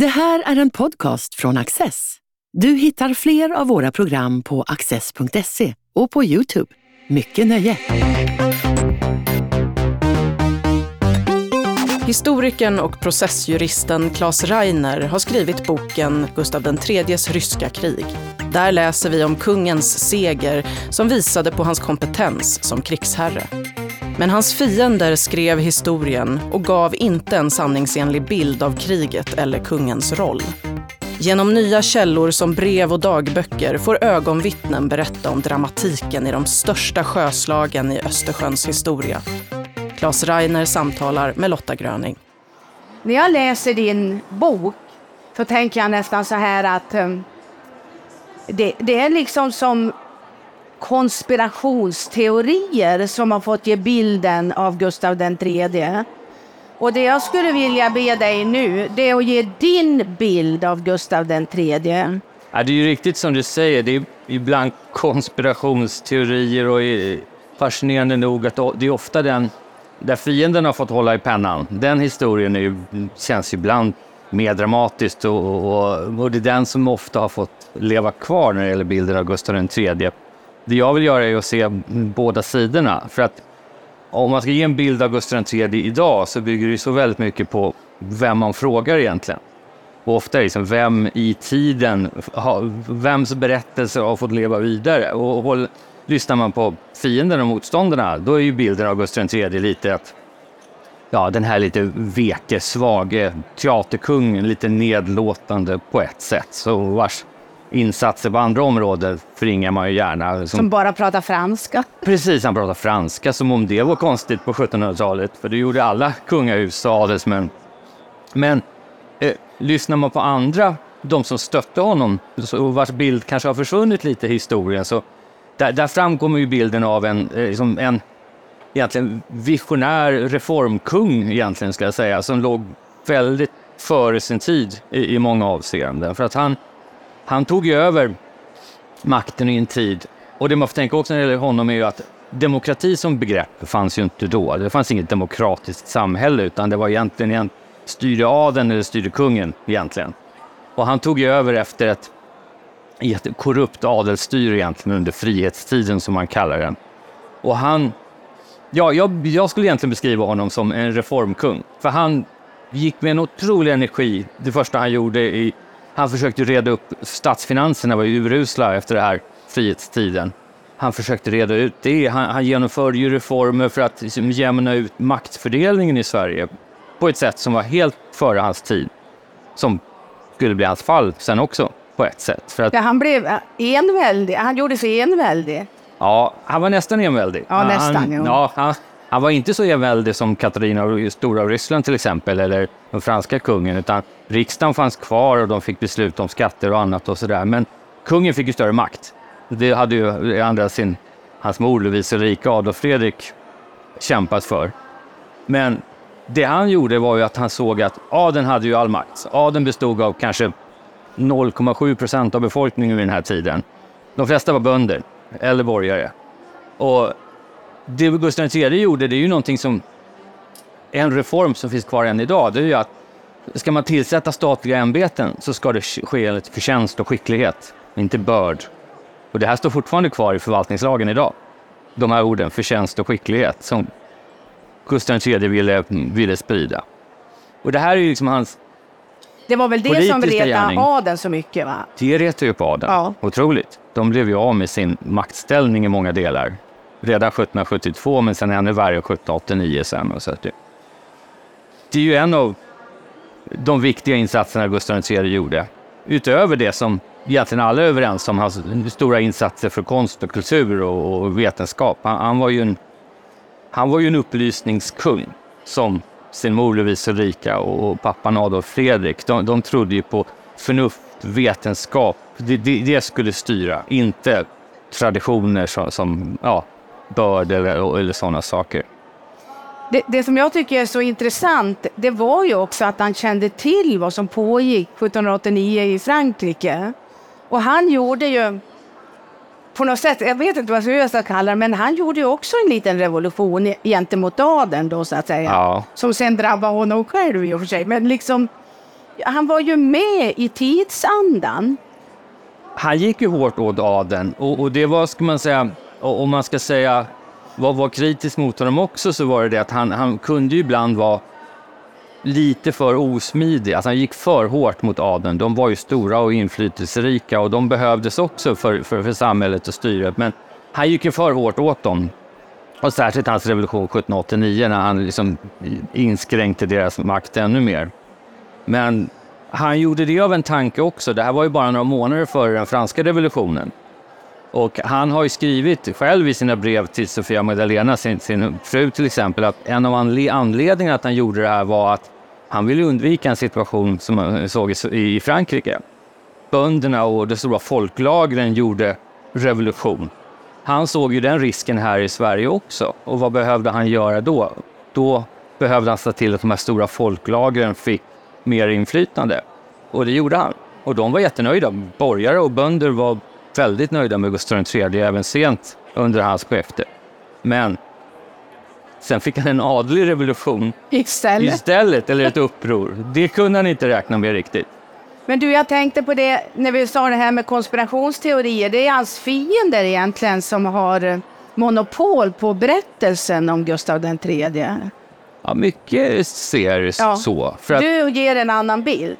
Det här är en podcast från Access. Du hittar fler av våra program på access.se och på Youtube. Mycket nöje! Historikern och processjuristen Claes Reiner har skrivit boken Gustav IIIs ryska krig. Där läser vi om kungens seger som visade på hans kompetens som krigsherre. Men hans fiender skrev historien och gav inte en sanningsenlig bild av kriget eller kungens roll. Genom nya källor som brev och dagböcker får ögonvittnen berätta om dramatiken i de största sjöslagen i Östersjöns historia. Claes Reiner samtalar med Lotta Gröning. När jag läser din bok så tänker jag nästan så här att um, det, det, är liksom som konspirationsteorier som har fått ge bilden av Gustav III. Och det jag skulle vilja be dig nu, det är att ge din bild av Gustav III. Ja, det är ju riktigt som du säger, det är ibland konspirationsteorier och eh, fascinerande nog att det är ofta den där fienden har fått hålla i pennan. Den historien är ju, känns ibland mer dramatiskt och, och, och, det är den som ofta har fått leva kvar när det gäller bilden av Gustav III. Det jag vill göra är att se båda sidorna. För att om man ska ge en bild av Gustav III idag så bygger det så väldigt mycket på vem man frågar egentligen. Och ofta är det liksom vem i tiden, vems berättelser har fått leva vidare. Och, och lyssnar man på fienden och motståndarna, då är ju bilden av Gustav III lite att ja, den här lite veke, svage teaterkungen, lite nedlåtande på ett sätt. Så vars insatser på andra områden förringar man ju gärna. Som, som, bara pratar franska. Precis, han pratar franska som om det var konstigt på 1700-talet, för det gjorde alla kungahus och adelsmän. Men eh, lyssnar man på andra, de som stötte honom, och vars bild kanske har försvunnit lite i historien, så där, där framkommer ju bilden av en, eh, liksom en egentligen visionär reformkung, egentligen ska jag säga, som låg väldigt före sin tid i, i många avseenden. För att han han tog ju över makten i en tid, och det man får tänka också när det gäller honom är ju att demokrati som begrepp fanns ju inte då. Det fanns inget demokratiskt samhälle, utan det var egentligen en styrde adeln eller styrde kungen egentligen. Och han tog ju över efter ett, ett korrupt adelsstyre egentligen under frihetstiden som man kallar den. Och han, ja, jag, jag skulle egentligen beskriva honom som en reformkung, för han gick med en otrolig energi det första han gjorde i han försökte reda upp, statsfinanserna var ju urusla efter den här frihetstiden. Han försökte reda ut det. Han, han genomförde ju reformer för att liksom, jämna ut maktfördelningen i Sverige på ett sätt som var helt före hans tid. Som skulle bli hans fall sen också på ett sätt. För att, ja, han blev enväldig. Han gjorde sig enväldig. Ja, han var nästan enväldig. Ja, nästan. Han, ja. han, han var inte så enväldig som Katarina stora av Ryssland till exempel, eller den franska kungen, utan riksdagen fanns kvar och de fick besluta om skatter och annat och sådär. Men kungen fick ju större makt. Det hade ju andra sin, hans mor Lovisa Ulrika Adolf Fredrik kämpat för. Men det han gjorde var ju att han såg att adeln hade ju all makt. Adeln bestod av kanske 0,7 procent av befolkningen vid den här tiden. De flesta var bönder eller borgare. Och det Gustav III gjorde, det är ju någonting som en reform som finns kvar än idag. Det är ju att ska man tillsätta statliga ämbeten så ska det ske enligt förtjänst och skicklighet, inte börd. Och det här står fortfarande kvar i förvaltningslagen idag. De här orden, förtjänst och skicklighet, som Gustav III ville, ville sprida. Och det här är ju liksom hans Det var väl det som retade adeln så mycket? va? Det retade ju på adeln, ja. otroligt. De blev ju av med sin maktställning i många delar redan 1772, men sen ännu värre 1789 sen. Och så det, det är ju en av de viktiga insatserna Gustav III gjorde. Utöver det som egentligen alla är överens om, hans stora insatser för konst och kultur och, och vetenskap. Han, han, var ju en, han var ju en upplysningskung som sin mor Lovisa Ulrika och, och pappan Adolf Fredrik. De, de trodde ju på förnuft, vetenskap. Det, det, det skulle styra, inte traditioner som, som ja, börd eller, eller sådana saker. Det, det, som jag tycker är så intressant, det var ju också att han kände till vad som pågick 1789 i Frankrike. Och han gjorde ju på något sätt, jag vet inte vad jag ska kalla det, men han gjorde ju också en liten revolution gentemot adeln då så att säga. Ja. Som sen drabbade honom själv i och för sig. Men liksom, han var ju med i tidsandan. Han gick ju hårt åt adeln och, och det var, ska man säga, om man ska säga vad var kritiskt mot honom också så var det det att han, han kunde ju ibland vara lite för osmidig. Alltså han gick för hårt mot adeln. De var ju stora och inflytelserika och de behövdes också för, för, för samhället och styret. Men han gick ju för hårt åt dem. Och särskilt hans revolution 1789 när han liksom inskränkte deras makt ännu mer. Men han gjorde det av en tanke också. Det här var ju bara några månader före den franska revolutionen. Och han har ju skrivit själv i sina brev till Sofia Magdalena, sin, sin fru till exempel, att en av anledningarna att han gjorde det här var att han ville undvika en situation som man såg i Frankrike. Bönderna och de stora folklagren gjorde revolution. Han såg ju den risken här i Sverige också. Och vad behövde han göra då? Då behövde han se till att de här stora folklagren fick mer inflytande. Och det gjorde han. Och de var jättenöjda. Borgare och bönder var väldigt nöjda med Gustav III även sent under hans skifte. Men sen fick han en adlig revolution Istället. istället, eller ett uppror. Det kunde han inte räkna med riktigt. Men du, jag tänkte på det när vi sa det här med konspirationsteorier. Det är hans fiender egentligen som har eh, monopol på berättelsen om Gustav III. Ja, mycket ser Ja. så. För att, Du ger en annan bild.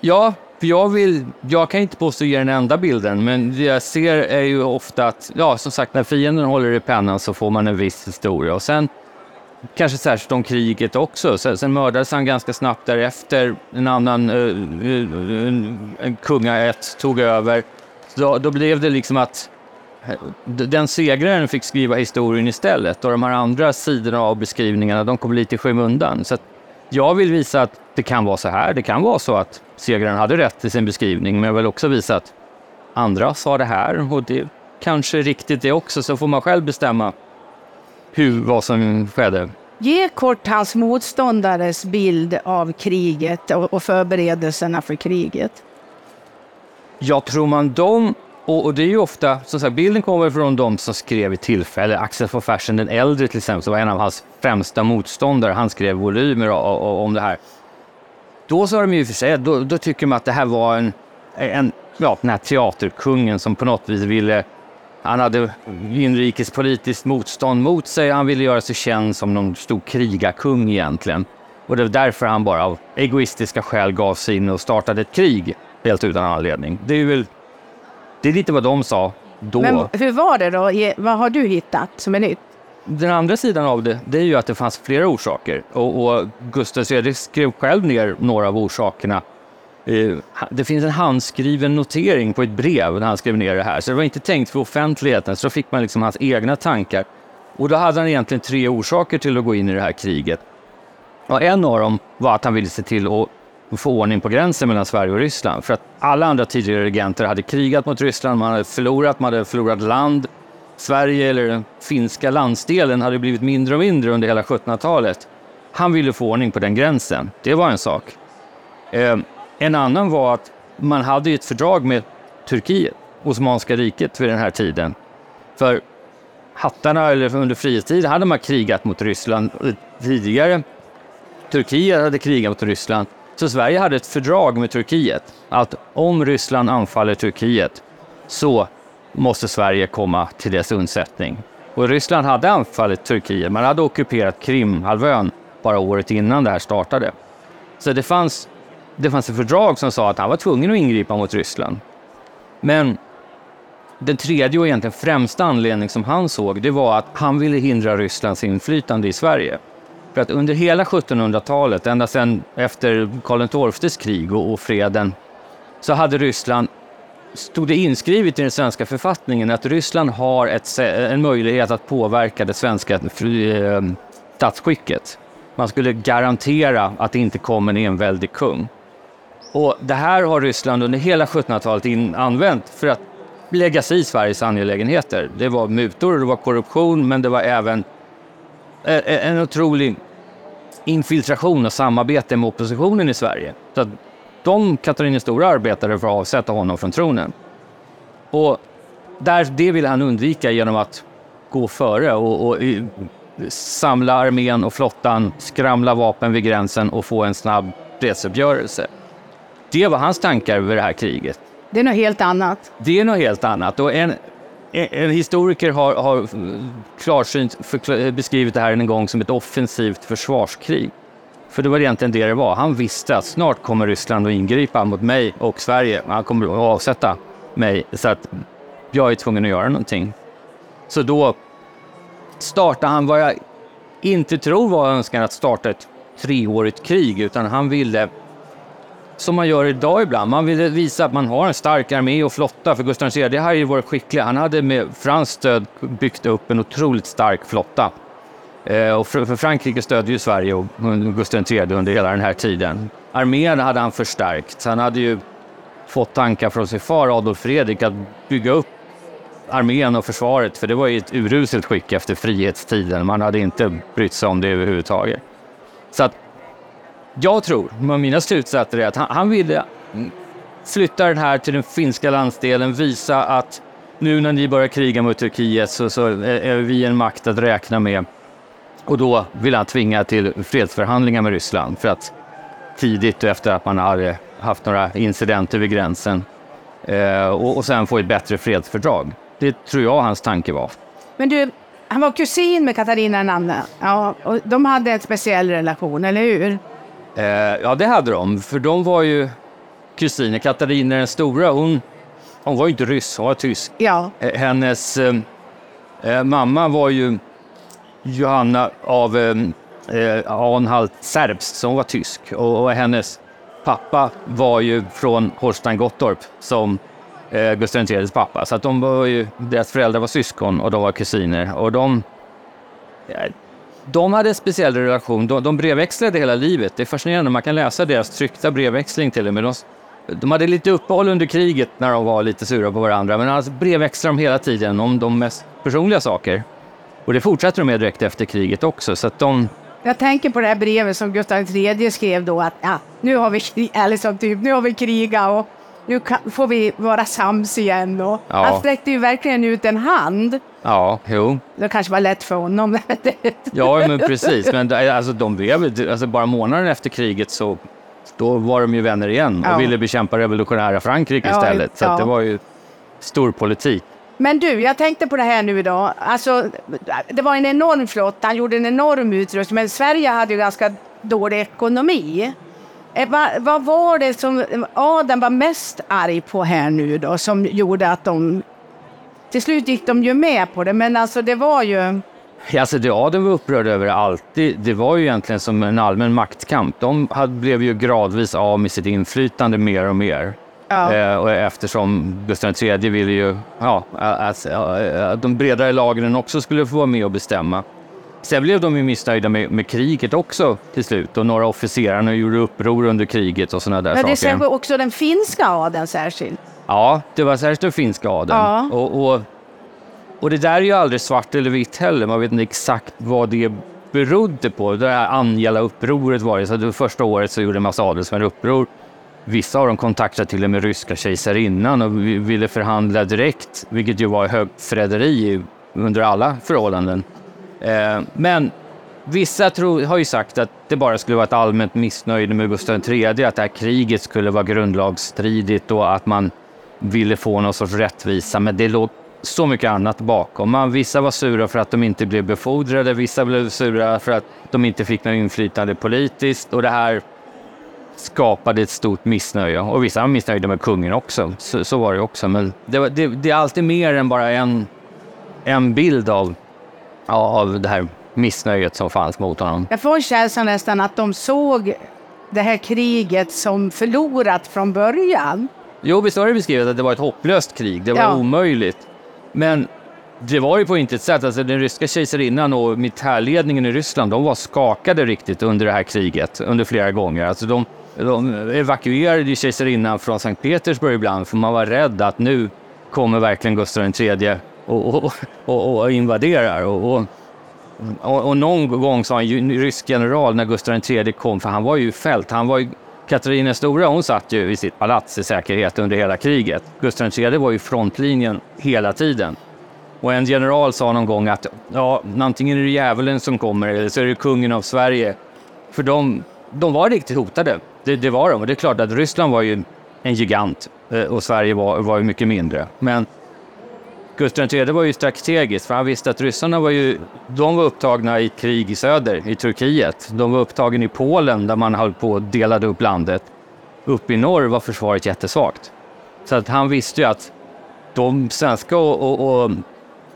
ja, för jag, vill, jag kan inte påstå att ge den enda bilden, men det jag ser är ju ofta att, ja, som sagt, när fienden håller i pennan så får man en viss historia. Och sen kanske särskilt om kriget också. Sen, sen mördades han ganska snabbt därefter. En annan eh, eh, uh, kungaätt tog över. Då, då blev det liksom att eh, den segraren fick skriva historien istället och de här andra sidorna av beskrivningarna de kom lite i skymundan. Så att jag vill visa att det kan vara så här. Det kan vara så att segraren hade rätt i sin beskrivning, men jag vill också visa att andra sa det här och det kanske är riktigt det också, så får man själv bestämma hur, vad som skedde. Ge kort hans motståndares bild av kriget och, förberedelserna för kriget. Jag tror man de, och, och det är ju ofta, som sagt, bilden kommer från de som skrev i tillfälle. Axel von Fersen den äldre till exempel, som var en av hans främsta motståndare. Han skrev volymer och, och, om det här. Då sa de ju för sig, då, då tycker man att det här var en, en ja, den här teaterkungen som på något vis ville han hade inrikespolitiskt motstånd mot sig. Han ville göra sig känd som någon stor krigarkung egentligen. Och det var därför han bara av egoistiska skäl gav sig in och startade ett krig helt utan anledning. Det är väl det är lite vad de sa då. Men hur var det då? Vad har du hittat som är nytt? Den andra sidan av det, det är ju att det fanns flera orsaker. Och, och Gustav III skrev själv ner några av orsakerna. Eh, Det finns en handskriven notering på ett brev när han skrev ner det här. Så det var inte tänkt för offentligheten, så fick man liksom hans egna tankar. Och då hade han egentligen tre orsaker till att gå in i det här kriget. Och en av dem var att han ville se till att få ordning på gränsen mellan Sverige och Ryssland. För att alla andra tidigare regenter hade krigat mot Ryssland, man hade förlorat, man hade förlorat land. Sverige, eller den finska landsdelen, hade blivit mindre och mindre under hela 1700-talet. Han ville få ordning på den gränsen. Det var en sak. Eh, en annan var att man hade ett fördrag med Turkiet, Osmanska riket, vid den här tiden. För hattarna, eller under frihetstid, hade man krigat mot Ryssland eh, tidigare. Turkiet hade krigat mot Ryssland. Så Sverige hade ett fördrag med Turkiet att om Ryssland anfaller Turkiet så måste Sverige komma till dess undsättning. Och Ryssland hade anfallit Turkiet. Man hade ockuperat Krimhalvön bara året innan det här startade. Så det fanns, det fanns ett fördrag som sa att han var tvungen att ingripa mot Ryssland. Men den tredje och egentligen främsta anledningen som han såg, det var att han ville hindra Rysslands inflytande i Sverige. För att under hela 1700-talet, ända sedan efter Karl XIIs krig och, och freden, så hade Ryssland, stod det inskrivet i den svenska författningen att Ryssland har ett, en möjlighet att påverka det svenska eh, statsskicket. Man skulle garantera att det inte kom en enväldig kung. Och det här har Ryssland under hela 1700-talet använt för att lägga sig i Sveriges angelägenheter. Det var mutor, det var korruption, men det var även en otrolig infiltration och samarbete med oppositionen i Sverige. Så att de, Katarina stora, arbetade för att avsätta honom från tronen. Och där, det ville han undvika genom att gå före och, och i, samla armén och flottan, skramla vapen vid gränsen och få en snabb fredsuppgörelse. Det var hans tankar över det här kriget. Det är något helt annat. Det är något helt annat. Och en, en, historiker har, har klarsynt beskrivit det här en gång som ett offensivt försvarskrig. För det var egentligen det det var. Han visste att snart kommer Ryssland att ingripa mot mig och Sverige. Han kommer att avsätta mig. Så att jag är tvungen att göra någonting. Så då startade han vad jag inte tror var önskan att starta ett treårigt krig, utan han ville, som man gör idag ibland, man vill visa att man har en stark armé och flotta. För Gustav III hade ju varit skicklig. Han hade med franskt stöd byggt upp en otroligt stark flotta. Eh, och för, för Frankrike stödde ju Sverige och Gustav III under hela den här tiden. Armén hade han förstärkt. Han hade ju fått tankar från sin far Adolf Fredrik att bygga upp armén och försvaret, för det var i ett uruselt skick efter frihetstiden. Man hade inte brytt sig om det överhuvudtaget. Så att jag tror, med mina slutsatser är att han, han ville flytta den här till den finska landsdelen, visa att nu när ni börjar kriga mot Turkiet så, så är, vi en makt att räkna med. Och då vill han tvinga till fredsförhandlingar med Ryssland för att tidigt efter att man hade haft några incidenter vid gränsen eh, och, och sen få ett bättre fredsfördrag. Det tror jag hans tanke var. Men du, han var kusin med Katarina den andra. Ja, och de hade en speciell relation, eller hur? Eh, ja, det hade de, för de var ju kusiner. Katarina den stora, hon, hon var ju inte ryss, hon var tysk. Ja. Eh, hennes eh, eh, mamma var ju Johanna av eh, eh, Anhalt serbst, så hon var tysk. Och, och hennes pappa var ju från Holstein Gottorp som eh, Gustav IIIs pappa. Så att de var ju, deras föräldrar var syskon och de var kusiner. Och de, eh, de hade en speciell relation. De, de brevväxlade hela livet. Det är fascinerande. Man kan läsa deras tryckta brevväxling till och med. De, de hade lite uppehåll under kriget när de var lite sura på varandra. Men alltså brevväxlade de hela tiden om de mest personliga saker. Och det fortsatte de med direkt efter kriget också. Så att de, Jag tänker på det här brevet som Gustav III skrev då att ja, nu har vi, kri- eller som typ, nu har vi krigat och nu kan, får vi vara sams igen. Och Ja. Han sträckte ju verkligen ut en hand. ja, jo. Det kanske var lätt för honom. Ja, men precis. Men alltså, de blev, alltså, bara månaden efter kriget så då var de ju vänner igen och Ja. ville bekämpa revolutionära Frankrike Ja, istället. Så det var ju stor politik. Men du, jag tänkte på det här nu idag. Alltså, det var en enorm flotta, han gjorde en enorm utrustning, men Sverige hade ju ganska dålig ekonomi. Eh, va- vad var det som Adam var mest arg på här nu då, som gjorde att de... Till slut gick de ju med på det, men alltså det var ju... Alltså det adeln var upprörd över alltid, det var ju egentligen som en allmän maktkamp. De hade, blev ju gradvis av med sitt inflytande mer och mer. Ja. Eh, och eftersom Gustav III ville ju ja, att, att de bredare lagren också skulle få vara med och bestämma. Sen blev de ju missnöjda med, med kriget också till slut och några officerarna gjorde uppror under kriget och sådana där Men det är saker. kanske också den finska adeln särskilt. Ja, det var särskilt den finska adeln. Ja. Och, och, och det där är ju aldrig svart eller vitt heller. Man vet inte exakt vad det berodde på. Det här Angela-upproret var det. Så det första året så gjorde en massa adelsmän uppror. Vissa av dem kontaktade till och med ryska kejsarinnan och vi- ville förhandla direkt, vilket ju var högförräderi under alla förhållanden. Eh, men vissa tro, har ju sagt att det bara skulle vara ett allmänt missnöje med Gustav III, att det här kriget skulle vara grundlagsstridigt och att man ville få någon sorts rättvisa. Men det låg så mycket annat bakom. Man, vissa var sura för att de inte blev befordrade, vissa blev sura för att de inte fick något inflytande politiskt och det här skapade ett stort missnöje. Och vissa var missnöjda med kungen också. Så, så var det också. Men det, det, det är alltid mer än bara en, en bild av, av det här missnöjet som fanns mot honom. Jag får känslan nästan att de såg det här kriget som förlorat från början. Jo, visst har det beskrivit att det var ett hopplöst krig. Det var Ja. omöjligt. Men det var ju på intet sätt. Alltså, den ryska kejsarinnan och militärledningen i Ryssland, de var skakade riktigt under det här kriget, under flera gånger. Alltså, de, de evakuerade kejsarinnan från Sankt Petersburg ibland, för man var rädd att nu kommer verkligen Gustav III och, och, och, och invaderar. Och, och, och, och någon gång sa en rysk general när Gustav III kom, för han var ju fält, han var ju Katarina den stora hon satt ju i sitt palats i säkerhet under hela kriget. Gustav III var ju frontlinjen hela tiden. Och en general sa någon gång att ja, antingen är det djävulen som kommer eller så är det kungen av Sverige. För de, de var riktigt hotade. det, det var de. Och det är klart att Ryssland var ju en gigant eh, och Sverige var, var ju mycket mindre. Men Gustav III var ju strategiskt, för han visste att ryssarna var ju, de var upptagna i krig i söder, i Turkiet. De var upptagna i Polen där man höll på och delade upp landet. Uppe i norr var försvaret jättesvagt. Så att han visste ju att de svenska och, och,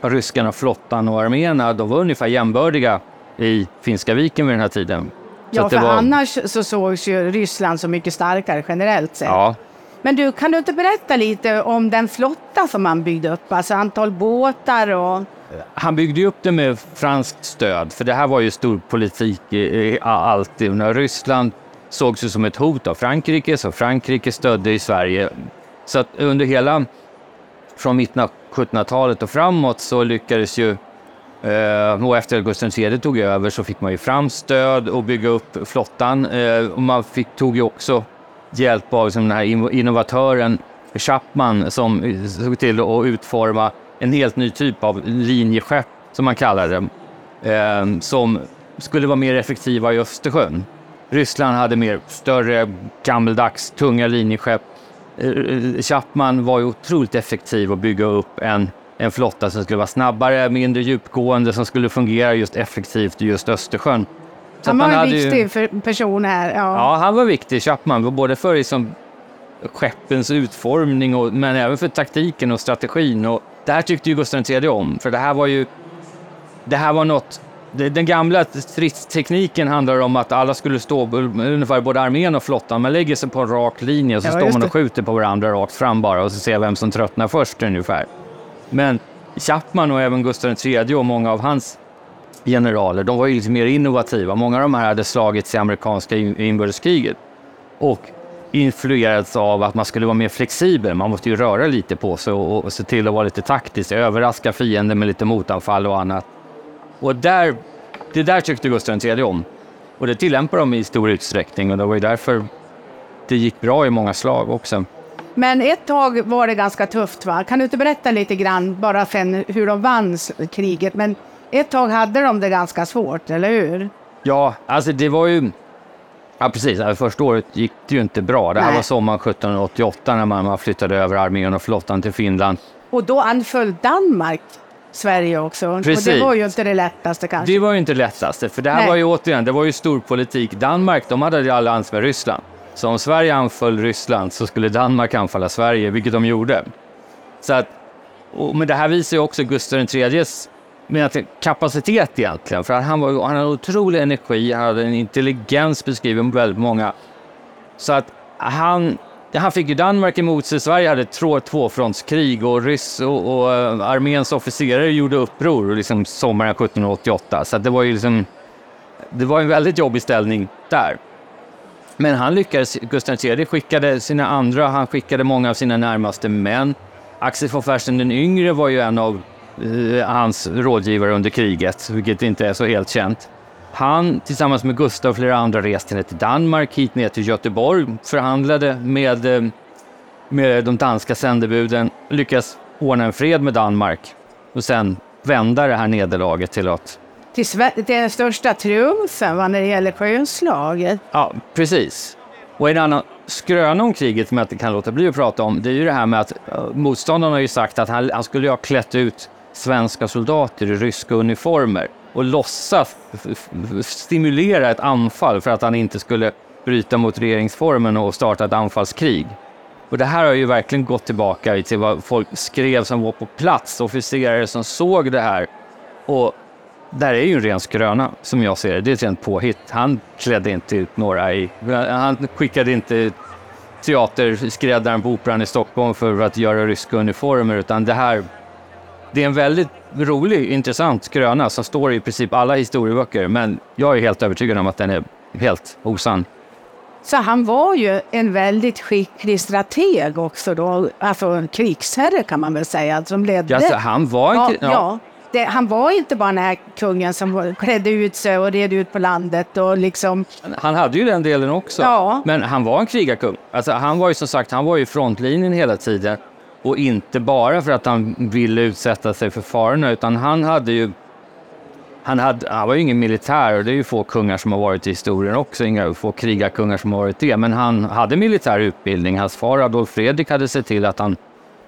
och ryskarna, flottan och arméerna, de var ungefär jämbördiga i Finska viken vid den här tiden. Ja, att för var- annars så sågs ju Ryssland som mycket starkare generellt sett. Ja, men du, kan du inte berätta lite om den flotta som han byggde upp? Alltså antal båtar och... Eh, han byggde upp det med franskt stöd, för det här var ju stor politik i, alltid. När Ryssland sågs ju som ett hot av Frankrike, så Frankrike stödde i Sverige. Så att under hela, från mitten av 1700-talet och framåt så lyckades ju eh, och efter att Gustav III tog över så fick man ju fram stöd och bygga upp flottan. Eh, och man fick, tog ju också hjälp av liksom den här innovatören Chapman som såg till att utforma en helt ny typ av linjeskepp, som man kallade det, eh, som skulle vara mer effektiva i Östersjön. Ryssland hade mer större, gammeldags, tunga linjeskepp. Eh, Chapman var ju otroligt effektiv att bygga upp en, en flotta som skulle vara snabbare, mindre djupgående, som skulle fungera just effektivt i just Östersjön. Så Han var man en ju- viktig för, person här. Ja. Ja, han var viktig, Chapman, både för liksom skeppens utformning och, men även för taktiken och strategin. Och det här tyckte ju Gustav III om, för det här var ju det här var något det- den gamla stridstekniken handlar om att alla skulle stå, ungefär både armén och flottan, man lägger sig på en rak linje och så Ja, står man och skjuter på varandra rakt fram bara och så ser vem som tröttnar först ungefär. Men Chapman och även Gustav III och många av hans generaler, de var ju lite mer innovativa. Många av de här hade slagits i amerikanska inbördeskriget och influerats av att man skulle vara mer flexibel. Man måste ju röra lite på sig och, och se till att vara lite taktisk, överraska fienden med lite motanfall och annat. Och där, det där tyckte Gustav III om. Och det tillämpar de i stor utsträckning och det var ju därför det gick bra i många slag också. Men ett tag var det ganska tufft va? Kan du inte berätta lite grann bara sen hur de vann kriget? Men ett tag hade de det ganska svårt, eller hur? Ja, alltså det var ju... Ja, precis. Alltså, Första året gick det ju inte bra. Det här Nej. var sommaren 1788 när man flyttade över armén och flottan till Finland. Och då anföll Danmark Sverige också. Och Precis. det var ju inte det lättaste kanske. Det var ju inte det lättaste, för det här Nej. var ju återigen, det var ju stor politik. Danmark, de hade ju allians med Ryssland. Så om Sverige anföll Ryssland så skulle Danmark anfalla Sverige, vilket de gjorde. Så att, och, men det här visar ju också Gustav IIIs med kapacitet egentligen, för han, var, han hade otrolig energi, han hade en intelligens beskriven på väldigt många. Så att han, han fick ju Danmark emot sig, Sverige hade tvåfrontskrig och ryss och, och eh, arméns officerare gjorde uppror liksom sommaren 1788. Så att det var ju liksom, det var en väldigt jobbig ställning där. Men han lyckades, Gustav III skickade sina andra, han skickade många av sina närmaste män. Axel von Fersen den yngre var ju en av hans rådgivare under kriget, vilket inte är så helt känt. Han tillsammans med Gustav och flera andra reste ner till Danmark, hit ner till Göteborg, förhandlade med, eh, med de danska sändebuden, lyckades ordna en fred med Danmark och sen vända det här nederlaget till att Till, den största triumfen va, när det gäller sjöslaget. Ja, precis. Och en annan skröna om kriget som jag inte kan låta bli att prata om, det är ju det här med att uh, motståndarna har ju sagt att han, han skulle ju ha klätt ut svenska soldater i ryska uniformer och låtsas stimulera ett anfall för att han inte skulle bryta mot regeringsformen och starta ett anfallskrig. Och det här har ju verkligen gått tillbaka till vad folk skrev som var på plats, officerare som såg det här. Och där är ju en ren skröna som jag ser det. Det är ett rent påhitt. Han klädde inte ut några i... Han skickade inte teaterskräddaren på Operan i Stockholm för att göra ryska uniformer, utan det här... Det är en väldigt rolig, intressant skröna som står i princip alla historieböcker, men jag är helt övertygad om att den är helt osann. Så han var ju en väldigt skicklig strateg också då, alltså en krigsherre kan man väl säga, som ledde. Alltså, han var en... ja, kri- ja. Det, han var inte bara den här kungen som klädde ut sig och red ut på landet och liksom, Han hade ju den delen också. Ja. Men han var en krigarkung. Alltså, han var ju som sagt han var ju frontlinjen hela tiden. Och inte bara för att han ville utsätta sig för farorna, utan han hade ju han, hade, han var ju ingen militär och det är ju få kungar som har varit i historien också, inga få krigarkungar som har varit det. Men han hade militär utbildning. Hans far Adolf Fredrik hade sett till att han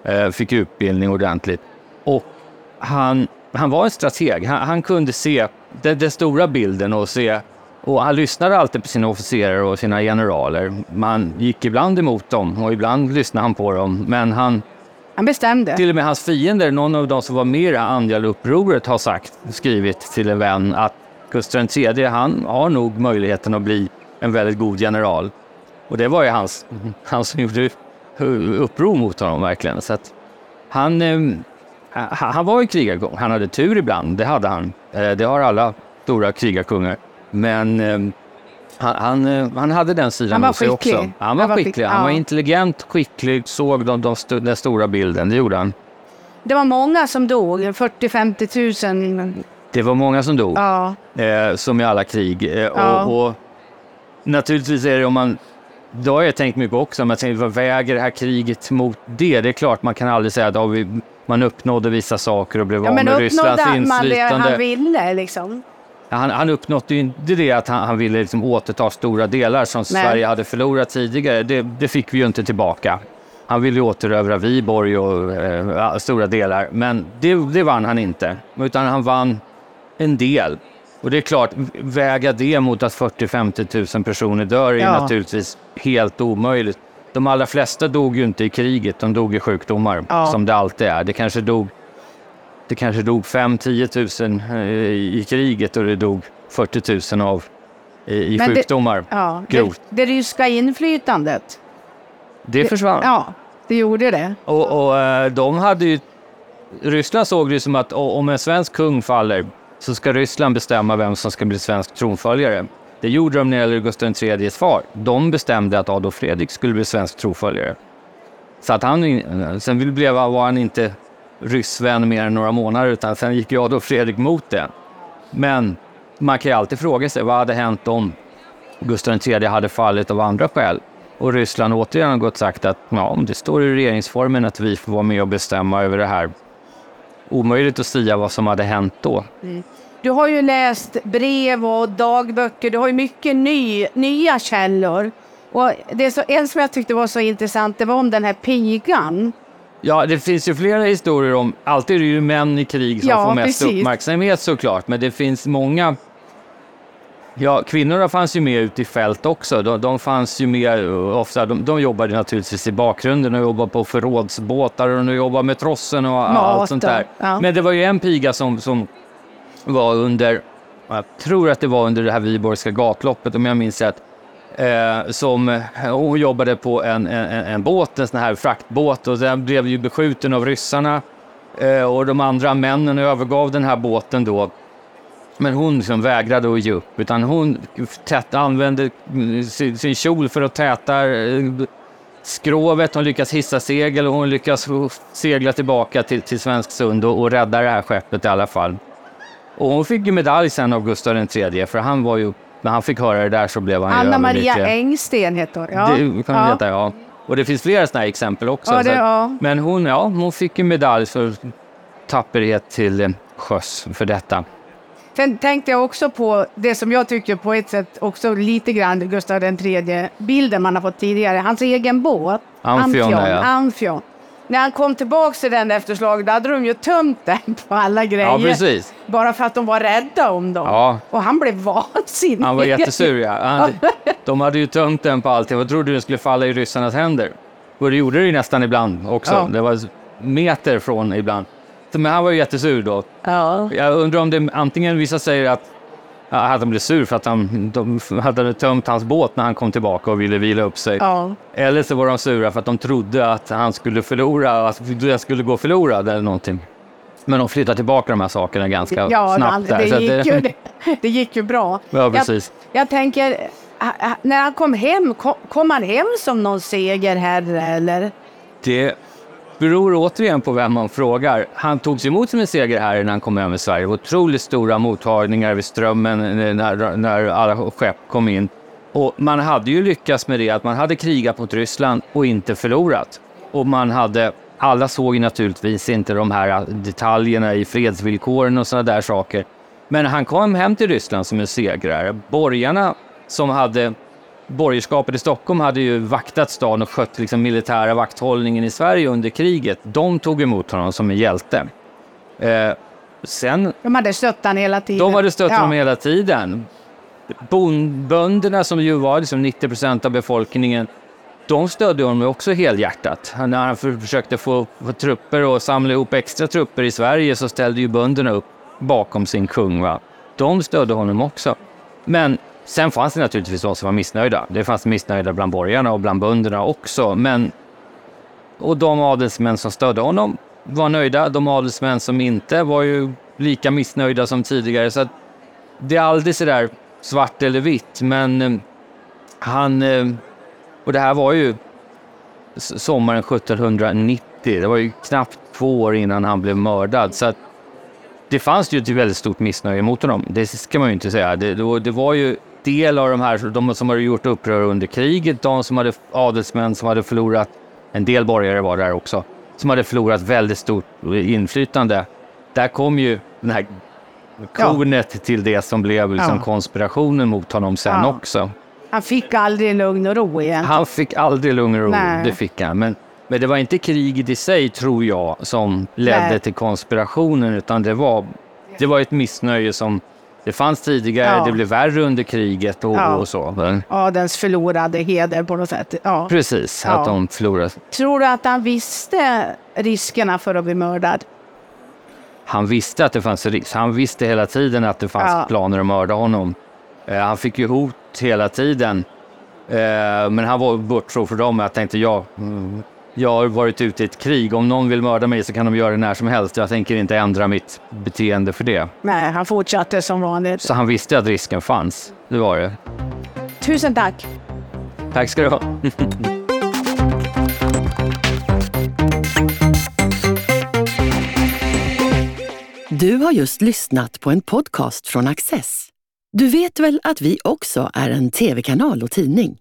eh, fick utbildning ordentligt. Och han, han var en strateg. Han, han kunde se den, den stora bilden och se och han lyssnade alltid på sina officerare och sina generaler. Man gick ibland emot dem och ibland lyssnade han på dem. Men han, han bestämde. till och med hans fiender, någon av de som var med i Angelupproret, har sagt, skrivit till en vän att Gustav III, han har nog möjligheten att bli en väldigt god general. Och det var ju hans, han som gjorde uppror mot honom verkligen. Så att han, ehm, han var ju krigarkung. Han hade tur ibland, det hade han. Eh, det har alla stora krigarkungar. Men eh, han, han, eh, han hade den sidan Han var hos sig skicklig. också. Han var Han var skicklig. skick- Han var ja. intelligent, skicklig, såg de, de, st- den stora bilden. Det gjorde han. Det var många som dog, 40-50 000. Det var många som dog, Ja, eh, som i alla krig. Eh, Ja. och, och naturligtvis är det om man... Då har jag tänkt mycket också, jag tänker, vad väger det här kriget mot det? Det är klart, man kan aldrig säga att ja, vi, man uppnådde vissa saker och blev ja av men med Rysslands uppnådde man det inflytande. han ville liksom? Han, han uppnådde ju inte det att han, han ville liksom återta stora delar som Nej. Sverige hade förlorat tidigare. Det, det fick vi ju inte tillbaka. Han ville ju återövra Viborg och eh, stora delar, men det, det vann han inte. Utan han vann en del. Och det är klart, väga det mot att 40-50 000 personer dör är Ja. naturligtvis helt omöjligt. De allra flesta dog ju inte i kriget, de dog i sjukdomar, Ja. som det alltid är. Det kanske dog det kanske dog 5-10 000 eh, i kriget och det dog 40 000 av i, i Men det- sjukdomar. Ja, det, Grovt. det ryska inflytandet. Det försvann. Ja, det gjorde det. Och, och eh, de hade ju... Ryssland såg det ju som att om en svensk kung faller så ska Ryssland bestämma vem som ska bli svensk tronföljare. Det gjorde de när det gäller Gustav IIIs far. De bestämde att Adolf Fredrik skulle bli svensk tronföljare. Så att han, sen blev, var han inte ryssvän mer än några månader utan sen gick jag Adolf Fredrik mot det. Men man kan ju alltid fråga sig vad hade hänt om Gustav III hade fallit av andra skäl? Och Ryssland återigen har gått sagt att ja, det står i regeringsformen att vi får vara med och bestämma över det här. Omöjligt att säga vad som hade hänt då. Mm. Du har ju läst brev och dagböcker. Du har ju mycket ny, nya källor. Och det är så, en som jag tyckte var så intressant, det var om den här pigan. Ja, det finns ju flera historier om, alltid är det ju män i krig som Ja, får mest precis. uppmärksamhet såklart, men det finns många Ja, kvinnorna fanns ju med ute i fält också. De, de fanns ju med uh, ofta. De, de jobbade naturligtvis i bakgrunden och jobbade på förrådsbåtar och de jobbade med trossen och allt sånt där. ja. Men det var ju en piga som, som var under, jag tror att det var under det här Viborgska gatloppet om jag minns rätt, eh, som hon jobbade på en, en, en båt, en sån här fraktbåt och den blev ju beskjuten av ryssarna eh, och de andra männen övergav den här båten då. Men hon liksom vägrade att ge upp, utan hon tät, använde mm, sin, sin kjol för att täta eh, skrovet. Hon lyckas hissa segel och hon lyckas segla tillbaka till, till Svensk sund och, och rädda det här skeppet i alla fall. Och hon fick ju medalj sen av Gustav III, för han var ju, när han fick höra det där så blev han Anna Maria överlycklig. Engsten heter hon. Ja. Det kan man veta, ja. Och det finns flera sådana exempel också. Ja, det- ja. Men hon, ja, hon fick ju medalj för tapperhet till sjöss för detta. Sen tänkte jag också på det som jag tycker på ett sätt också lite grann Gustav III, bilden man har fått tidigare, hans egen båt. Amphion, ja. Amphion. När han kom tillbaka till den efter slaget, då hade de ju tömt den på alla grejer. Ja, precis. Bara för att de var rädda om dem. Ja. Och han blev vansinnig. Han var jättesur, ja. Han, de hade ju tömt den på allting. Vad trodde du skulle falla i ryssarnas händer? Och det gjorde det ju nästan ibland också. Ja. Det var meter från ibland. Men han var ju jättesur då. Ja. Jag undrar om det antingen vissa säger att att han blev sur för att han, de hade tömt hans båt när han kom tillbaka och ville vila upp sig. Ja. Eller så var de sura för att de trodde att han skulle förlora, att den skulle gå förlorad eller någonting. Men de flyttade tillbaka de här sakerna ganska Ja, snabbt. det, där, att gick ju, det, det gick ju bra. Ja, precis. Jag, jag tänker, när han kom hem, kom, kom han hem som någon segerherre eller? Det beror återigen på vem man frågar. Han togs emot som en segerherre när han kom över Sverige. Otroligt stora mottagningar vid Strömmen när, när alla skepp kom in. Och man hade ju lyckats med det att man hade krigat mot Ryssland och inte förlorat. Och man hade, alla såg ju naturligtvis inte de här detaljerna i fredsvillkoren och sådana där saker. Men han kom hem till Ryssland som en segrare. Borgarna som hade borgerskapet i Stockholm hade ju vaktat staden och skött liksom militära vakthållningen i Sverige under kriget. De tog emot honom som en hjälte. Eh, sen, De hade stött han hela tiden. de hade stött Ja. honom hela tiden. Bondbönderna som ju var liksom 90 procent av befolkningen, de stödde honom också helhjärtat. När han för- försökte få, få trupper och samla ihop extra trupper i Sverige så ställde ju bönderna upp bakom sin kung. Va? De stödde honom också. Men sen fanns det naturligtvis de som var missnöjda. Det fanns missnöjda bland borgarna och bland bönderna också. Men, och de adelsmän som stödde honom var nöjda. De adelsmän som inte var ju lika missnöjda som tidigare. Så att det är aldrig så där svart eller vitt, men eh, han... Eh, och det här var ju sommaren 1790. Det var ju knappt två år innan han blev mördad. Så att det fanns ju ett väldigt stort missnöje mot honom. Det ska man ju inte säga. Det, det var ju del av de här de som hade gjort uppror under kriget, de som hade adelsmän som hade förlorat, en del borgare var där också, som hade förlorat väldigt stort inflytande. Där kom ju den här kornet till det som blev liksom Ja. konspirationen mot honom sen Ja. också. Han fick aldrig lugn och ro igen. Han fick aldrig lugn och ro, Nej. det fick han. Men, men det var inte kriget i sig, tror jag, som ledde Nej. till konspirationen, utan det var, det var ett missnöje som det fanns tidigare, Ja. det blev värre under kriget och, Ja. och så. Men, Adelns förlorade heder på något sätt. Ja. precis, Ja. att de förlorade. Tror du att han visste riskerna för att bli mördad? Han visste att det fanns risk. Han visste hela tiden att det fanns Ja. planer att mörda honom. Eh, han fick ju hot hela tiden. Eh, men han var borttrodd för dem. Jag tänkte, jag, mm, jag har varit ute i ett krig. Om någon vill mörda mig så kan de göra det när som helst. Jag tänker inte ändra mitt beteende för det. Nej, han fortsatte som vanligt. Så han visste att risken fanns. Det var det. Tusen tack. Tack ska du ha. Du har just lyssnat på en podcast från Access. Du vet väl att vi också är en tv-kanal och tidning?